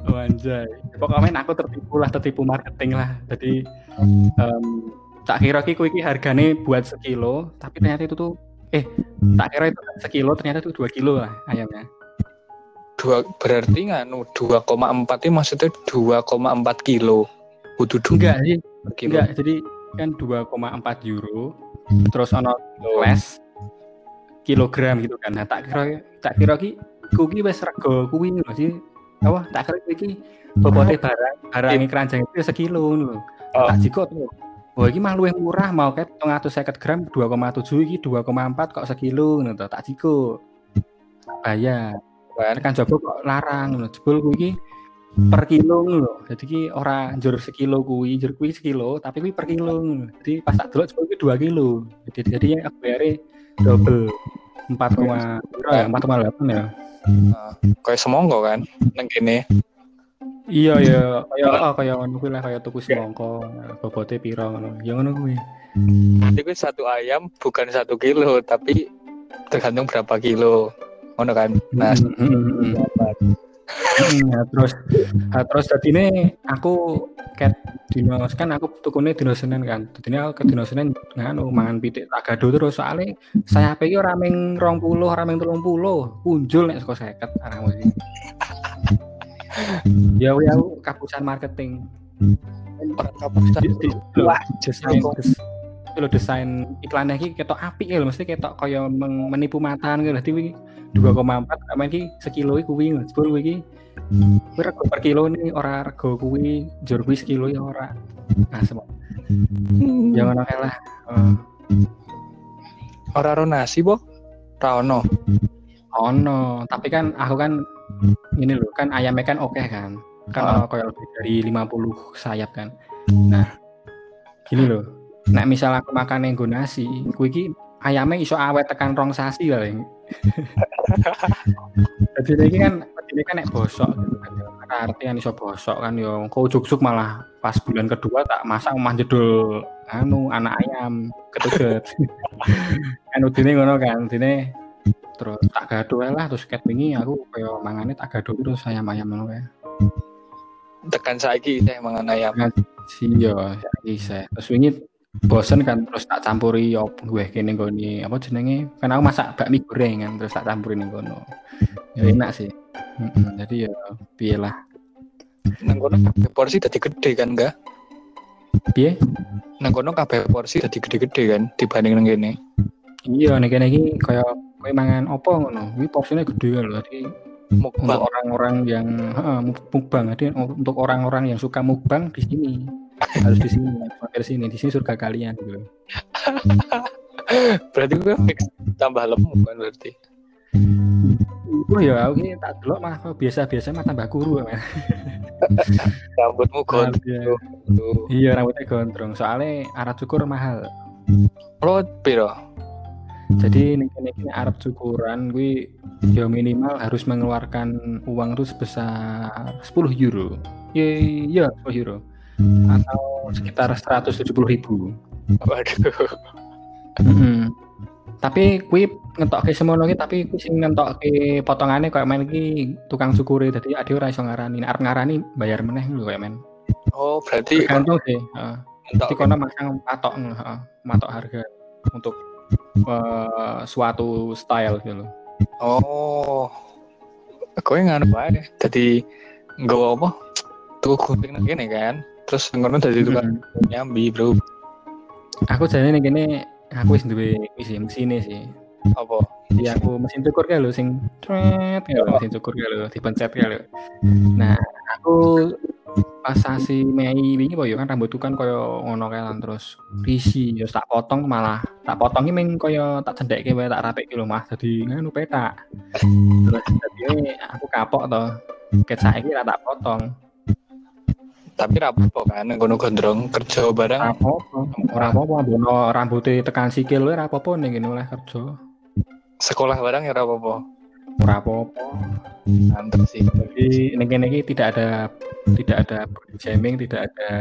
Oh anjay. Pokoknya aku tertipu lah tertipu marketing lah. Jadi um, tak kira ki iki harganya buat sekilo tapi ternyata itu tuh eh tak kira itu sekilo ternyata itu dua kilo lah ayamnya. Dua berarti nganu 2,4 itu maksudnya 2,4 kilo. Butuh enggak sih enggak jadi kan 2,4 euro terus ono les kilogram gitu kan. Nah, tak kira tak kira ki kuwi wis rego kuwi lho sih. Apa tak kira iki bobote barang barang keranjang itu sekilo lho. Oh. Tak jiko tuh. Oh iki mah luwih murah mau ket 350 gram 2,7 iki 2,4 kok sekilo ngono to. Tak jiko. Bayar. Bayar kan coba kok larang ngono. Jebul kuwi iki per kilo lho. Jadi ki ora njur sekilo kuwi, njur kuwi sekilo, tapi kuwi per kilo. Jadi pas tak delok jebul kuwi 2 kilo. Jadi jadi aku bayare double 4, ya 4,8 ya. Uh, kayak semongko kan nang kene. Iya ya, kayak oh, kayak ngono kuwi lah kayak tuku semongko, bobote piro ngono. Ya ngono kuwi. Jadi kuwi satu ayam bukan satu kilo, tapi tergantung berapa kilo. Ngono kan. Nah, mm -hmm ya, terus nah, terus tadi ini aku ket dino kan aku tukune dino Senin kan. Dadi aku ke dino Senin nganu mangan pitik tak gado terus soalnya saya pikir ora ming 20, ora ming 30, punjul nek saka 50 arah mesti. ya ya kapusan marketing. Kapusan. Wah, desain lo desain iklannya ki ketok api ya mesti ketok kaya menipu mata gitu. Dadi 2,4 sama iki sekilo iki kuwi sepuluh iki kuwi rego per kilo nih ora rego kuwi jur kuwi sekilo ya ora. Nah semua. Ya ngono kae lah. Uh. ora ro nasi bo? Ra ono. Ono tapi kan aku kan ini loh kan ayamnya kan oke okay kan kan uh. kayak lebih dari 50 sayap kan. Nah gini loh nah misal aku makan yang nasi kuwi ayamnya iso awet tekan rong sasi lah jadi ini kan ini kan nek bosok gitu kan artian iso bosok kan yo kau juk malah pas bulan kedua tak masak mah jedul anu anak ayam ketuget kan udine ngono kan udine terus tak gaduh lah terus ket wingi aku koyo mangane tak gaduh terus ayam ayam ngono kae. Tekan saiki saya mangan ayam. Iya saiki saya terus wingi bosen kan terus tak campuri op gue kene goni apa jenenge? Kan aku masak bakmi goreng kan terus tak campuri ning kono. Ya enak sih. Mm jadi ya piye lah. Nang kono porsi tadi gede kan enggak piye? Nang kono kabeh porsi tadi gede-gede kan dibanding nang kene? Iya nek kene iki kaya kowe mangan opo ngono? Iki porsinya gede kan lho jadi mukbang. untuk orang-orang yang heeh mukbang. Jadi untuk orang-orang yang suka mukbang di sini harus di sini mampir sini di sini surga kalian gitu berarti gue fix tambah lemu kan berarti Oh ya, aku ini tak dulu mah biasa-biasa mah tambah kuru mah. Rambutmu gondrong. Iya, rambutnya gondrong. Soalnya arah cukur mahal. Lo piro? Jadi ini Arab cukuran gue ya minimal harus mengeluarkan uang tuh sebesar 10 euro. Iya, iya 10 euro atau sekitar 170 ribu. Waduh. Hmm. Tapi kui ngetok ke semua lagi, tapi kui sing ngetok ke potongannya kayak main ki tukang syukuri, jadi ada orang yang ngarani, arep ngarani bayar meneh lu kayak main. Oh berarti tergantung sih. Uh, jadi kono masang patok, uh, matok harga untuk uh, suatu style gitu. Oh, kowe ngono wae. Jadi nggawa apa? Tuh gunting gini kan terus ngono dadi tukang hmm. nyambi bro. Aku jadi nih gini aku wis duwe mesin mesin sih. Apa? Iya aku mesin cukur kayak lo sing tret ya mesin cukur kayak lo dipencet kayak lo nah aku pas sasi Mei ini boyo kan rambut kan koyo ngono kan terus risi ya tak potong malah tak potong ini koyo tak cendek kayak tak rapek gitu mah jadi nganu petak. Terus jadi aku kapok toh ket saiki tak potong tapi rapopo kan ngono gondrong kerja bareng. Rapopo ora apa-apa bono rambutnya tekan sikil wae rapopo ning ngene oleh kerja. Sekolah bareng ya rapopo rapopo mantep sih. Jadi ning kene iki tidak ada tidak ada shaming tidak ada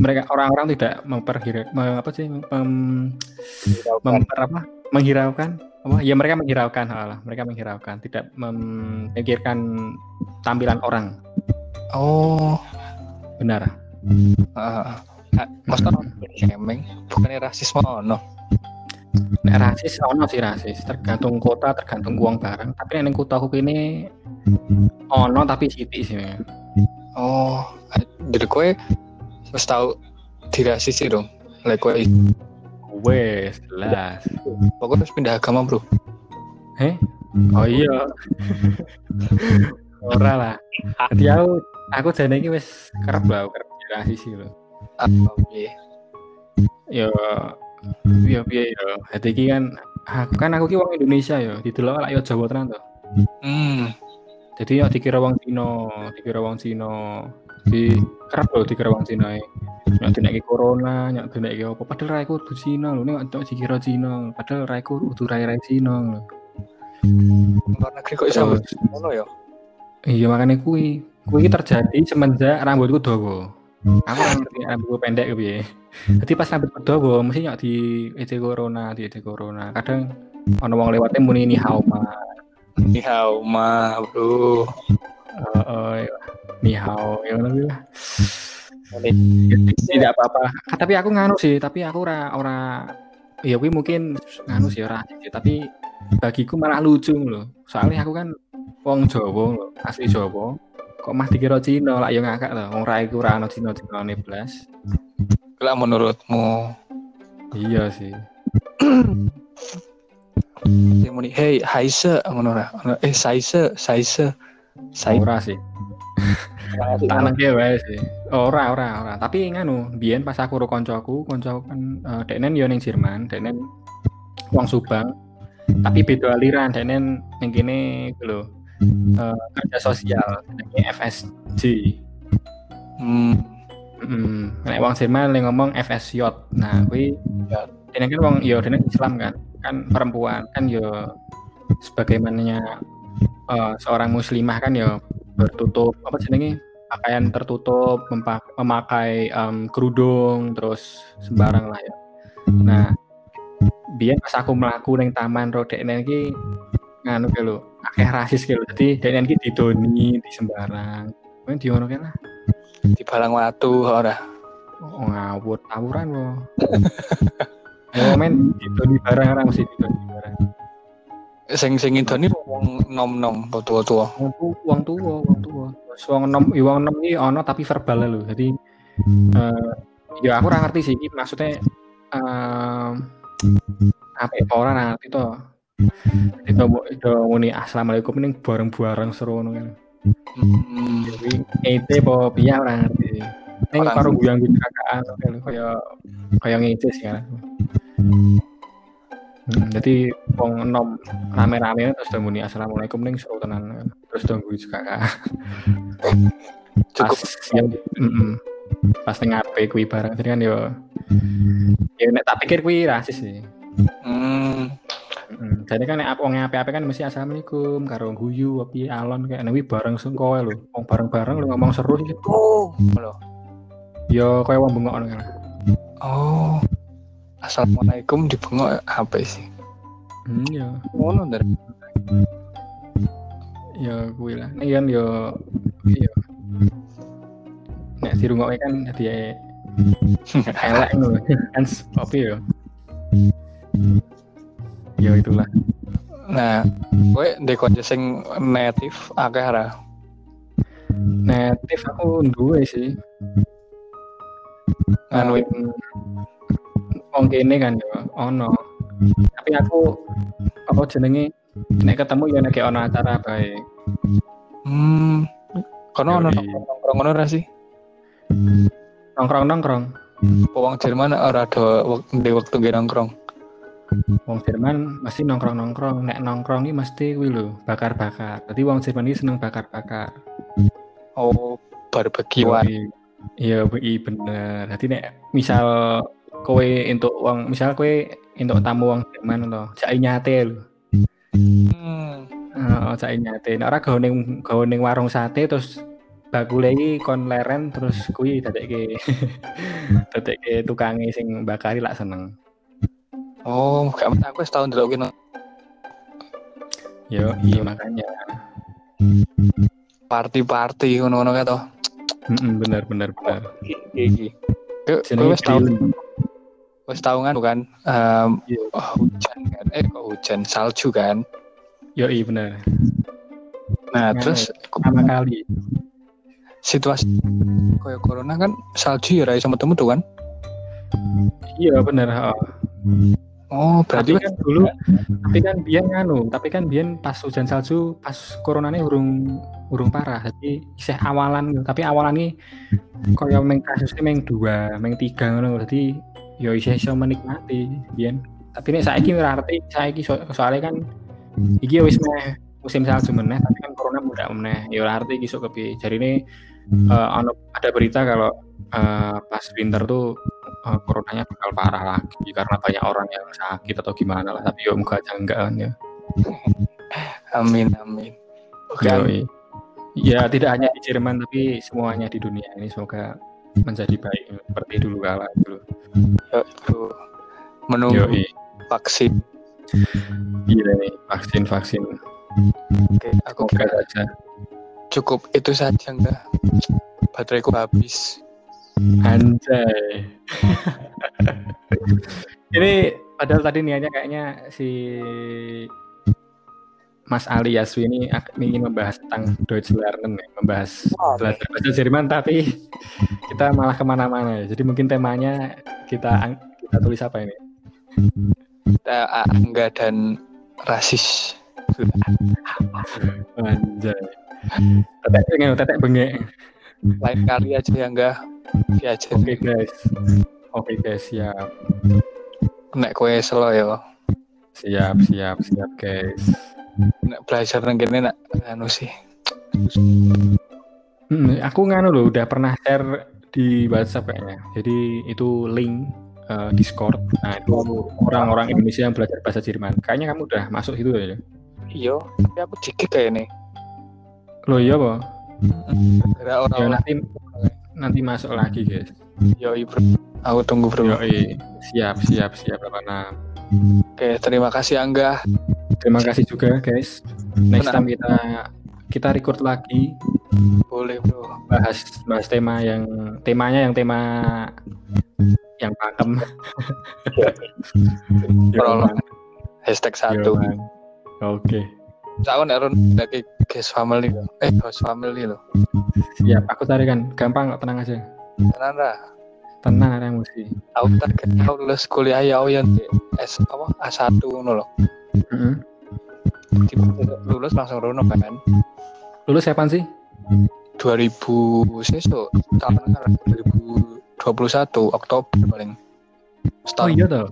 mereka orang-orang tidak memperkira apa sih mem, memper apa? Menghiraukan? Apa? Ya mereka menghiraukan hal mereka menghiraukan tidak memikirkan tampilan orang. Oh Benar. Uh, Master shaming bukannya rasisme ono. Nek rasis ono sih rasis, tergantung kota, tergantung uang barang. Tapi nek kota aku ini ono tapi sithik sih. Oh, jadi kowe wis tau dirasis sih dong. Lek kowe wes jelas. Pokoknya harus pindah agama, Bro. Eh? Oh iya. Ora lah. Jadi aku aku jane iki wis kerep lah kerep relasi sih lho. Apa piye? Yo yo piye yo. Dadi iki kan aku kan aku ki wong Indonesia yo, didelok lak yo Jawa tenan to. Hmm. Jadi ya dikira wong Cina, dikira wong Cina. Di kerap lho dikira wong Cina. Nyok dineki corona, nyok dineki apa padahal raiku kudu Cina lho, nek nyok dikira Cina, padahal raiku kudu rai-rai Cina lho. Luar negeri kok iso ngono ya? Iya makanya kui, kui terjadi semenjak rambutku dawa. Aku ngerti rambutku pendek piye. Jadi pas rambutku dawa mesti nyok di EC corona, di EC corona. Kadang ono wong lewatnya muni ni hao ma. Ni hao ma, Bro. Heeh, ni hao ya ngono lah. Tidak apa-apa. Tapi aku nganu sih, tapi aku ora ora ya kuwi mungkin nganu sih ora sih, tapi bagiku malah lucu loh. Soalnya aku kan wong Jawa loh, asli Jawa. Kok mah dikira Cina lah ya ngakak loh. Wong rai ku ora ono Cina-Cina ne blas. Lah menurutmu? Iya sih. Dia muni, "Hey, Haise," ngono ora? Eh, Saise, Saise. Saise. Ora sih. Tanah dia wae sih. Ora, ora, ora. Tapi nganu, biyen pas aku karo kancaku, kancaku kan uh, deknen yo ning Jerman, deknen wong Subang. Tapi beda aliran, deknen ning kene iku lho. Uh, kerja sosial, jenenge FSJ. Hmm. Hmm, nek wong Jerman le ngomong FSJ. Nah, kuwi ya dene kan wong yo dene Islam kan, kan perempuan kan yo sebagaimana uh, seorang muslimah kan ya bertutup apa jenenge pakaian tertutup memakai um, kerudung terus sembarang lah ya nah biar pas aku melaku neng taman rodek iki nganu ke lo akeh rasis ke lo jadi denen iki didoni di sembarang mungkin di ono lah di balang watu ora oh ngawur tawuran lo oh men didoni barang orang mesti didoni barang sing sing ini wong nom-nom tua-tua. Wong tua, wong tua, wong tua. Wong nom, wong nom iki ono tapi verbal lho. Jadi uh, ya aku ngerti sih maksudnya uh, apa ya ora ngerti to. Itu itu muni assalamualaikum ning bareng-bareng seru ngono kan. Hmm. Jadi ete apa piye ora ngerti. Ning karo guyang-guyang kakaan kaya kaya ngece sih kan. Hmm, jadi wong enom rame-rame terus udah muni assalamualaikum ning seru tenan terus tunggu juga cukup yang mm -mm, pas ning HP kuwi bareng jadi kan yo ya nek tak pikir kuwi rasis sih hmm. Hmm, jadi kan nek wong HP-HP kan mesti assalamualaikum karo guyu api alon kayak nek bareng sengko lho wong bareng-bareng lu ngomong seru sih oh lho yo koyo wong bengok kan oh Assalamualaikum dibengok apa sih? Hmm, ya. Ngono dari. Ya kuwi lah. Nek kan yo iya. Nek dirungokke kan jadi elek ngono kan apa ya? Ya itulah. Nah, ndek kanca sing native akeh ora? Native aku duwe sih. Anu wong kene kan ya ono. Tapi aku apa jenenge? Nek ketemu ya nek ono acara bae. Hmm kono ono nongkrong ngono sih? Nongkrong nongkrong wong Jerman ora ada di waktu nongkrong Wong Jerman mesti nongkrong nongkrong, nek nongkrong ini mesti kuwi lho bakar bakar. Jadi wong Jerman ini seneng bakar bakar. Oh, barbekyuan. Iya, iya bener. Jadi nek misal kowe untuk uang misal kowe untuk tamu uang Jerman to cai nyate lho hmm. oh, cai nyate nek ora gawe ning gawe ning warung sate terus bakule iki kon leren terus kuwi dadekke dadekke tukange sing bakari lak seneng oh gak mesti aku setahun dulu kene yo iya makanya. Party-party ngono-ngono kae to. Mm -mm, bener bener. Bener iki Kowe wis tau wes tahu kan bukan? Um, oh, hujan kan? Eh kok hujan? Salju kan? Yo iya benar nah, nah terus pertama kali. situasi kayak corona kan salju ya rai sama temu tuh kan? Iya benar oh. Oh, berarti tapi kan dulu tapi kan biyen nganu, tapi kan biyen pas hujan salju pas coronanya urung urung parah. Jadi isih awalan tapi awalan ini kaya meng kasusnya meng dua, meng tiga ngono. Jadi yo isih iso menikmati biyen. Tapi nek saiki ora ngerti, saiki so, soalnya kan iki wis meh musim salju meneh, tapi kan corona mudah meneh. Yo ora ngerti iki sok kepiye. Jarine uh, ada berita kalau uh, pas winter tuh uh, coronanya bakal parah lagi karena banyak orang yang sakit atau gimana lah tapi yo aja enggak kan ya. Amin amin. Oke. ya tidak hanya di Jerman tapi semuanya di dunia ini. Semoga menjadi baik seperti dulu kala dulu menunggu Yoi. vaksin. Iya nih vaksin vaksin. Oke aku kira saja. cukup itu saja enggak bateraiku habis Anjay. Ini padahal tadi niatnya kayaknya si Mas Ali Yaswi ini ingin membahas tentang Deutsch Lernen, ya, membahas belajar bahasa Jerman, tapi kita malah ke mana-mana ya. Jadi mungkin temanya kita kita tulis apa ini? Angga dan rasis. Anjay. Tetek bengek, tetek bengek. Lain kali aja ya enggak Diajar. Oke okay, guys. Oke okay, guys, siap. Nek kue selo ya. Siap, siap, siap guys. Nek belajar nang kene nak anu sih. Hmm, aku nganu loh udah pernah share di WhatsApp kayaknya. Jadi itu link uh, Discord. Nah, itu orang-orang Indonesia yang belajar bahasa Jerman. Kayaknya kamu udah masuk situ ya? Iya, tapi aku dikit kayak ini. Loh iya, Pak? Orang nanti nanti masuk lagi guys. Yo bro, aku tunggu bro. Yo siap siap siap apa Oke terima kasih Angga. Terima kasih juga guys. Next time kita kita record lagi. Boleh bro. Bahas bahas tema yang temanya yang tema yang pakem. Prolog. Hashtag satu. Oke. Okay. Saya nek dari guys family Eh, host family loh. Siap, aku tadi kan gampang kok tenang aja. Tenang lah. Tenang ada emosi. Aku target aku lulus kuliah ya yang di S apa A1 ngono loh. Heeh. lulus langsung rono kan. Lulus siapa sih? 2000 sesuk tahun kan 2021 Oktober paling. Setahun. Oh iya tuh.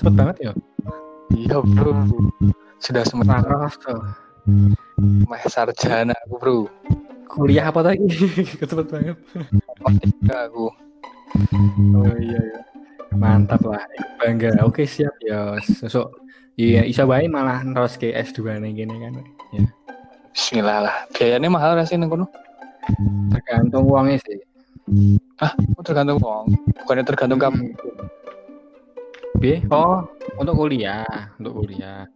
Cepet banget ya. Iya, Bro sudah sementara mah sarjana aku bro. Kuliah apa lagi cepet banget. Matematika aku. Oh iya iya. Mantap lah bangga. Oke siap. Ya sosok iya isa baik malah terus ke S2 nih gini kan. Ya. Bismillah lah. Biayanya mahal sih nih kono? Tergantung uangnya sih. Ah tergantung uang bukannya tergantung kamu? B oh untuk kuliah. Untuk kuliah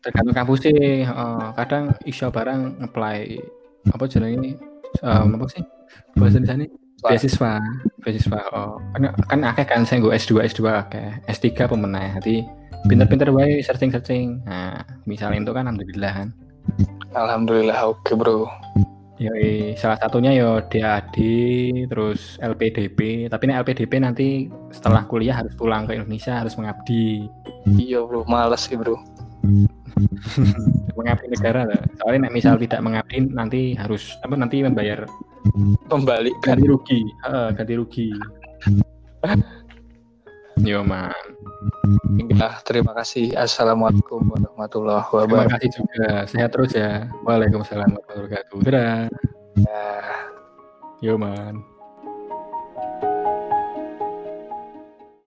tergantung kampus sih uh, kadang iso barang apply apa ini um, apa sih? Bahasa di sana beasiswa. Beasiswa oh. Kan kan akeh kan saya gue S2 S2 akeh. S3 pemenang jadi pinter-pinter baik searching searching nah misalnya itu kan alhamdulillah kan. Alhamdulillah oke okay, bro Yoi, salah satunya yo DAD, terus LPDP. Tapi nih LPDP nanti setelah kuliah harus pulang ke Indonesia, harus mengabdi. Iya bro, males sih bro. mengabdi negara lah. Soalnya nih, misal tidak mengabdi nanti harus apa nanti membayar kembali ganti rugi, uh, ganti rugi. Yo man. Ya, terima kasih. Assalamualaikum warahmatullahi wabarakatuh. Terima kasih juga. Sehat terus ya. Waalaikumsalam warahmatullahi wabarakatuh. Dadah. Ya. Yo man.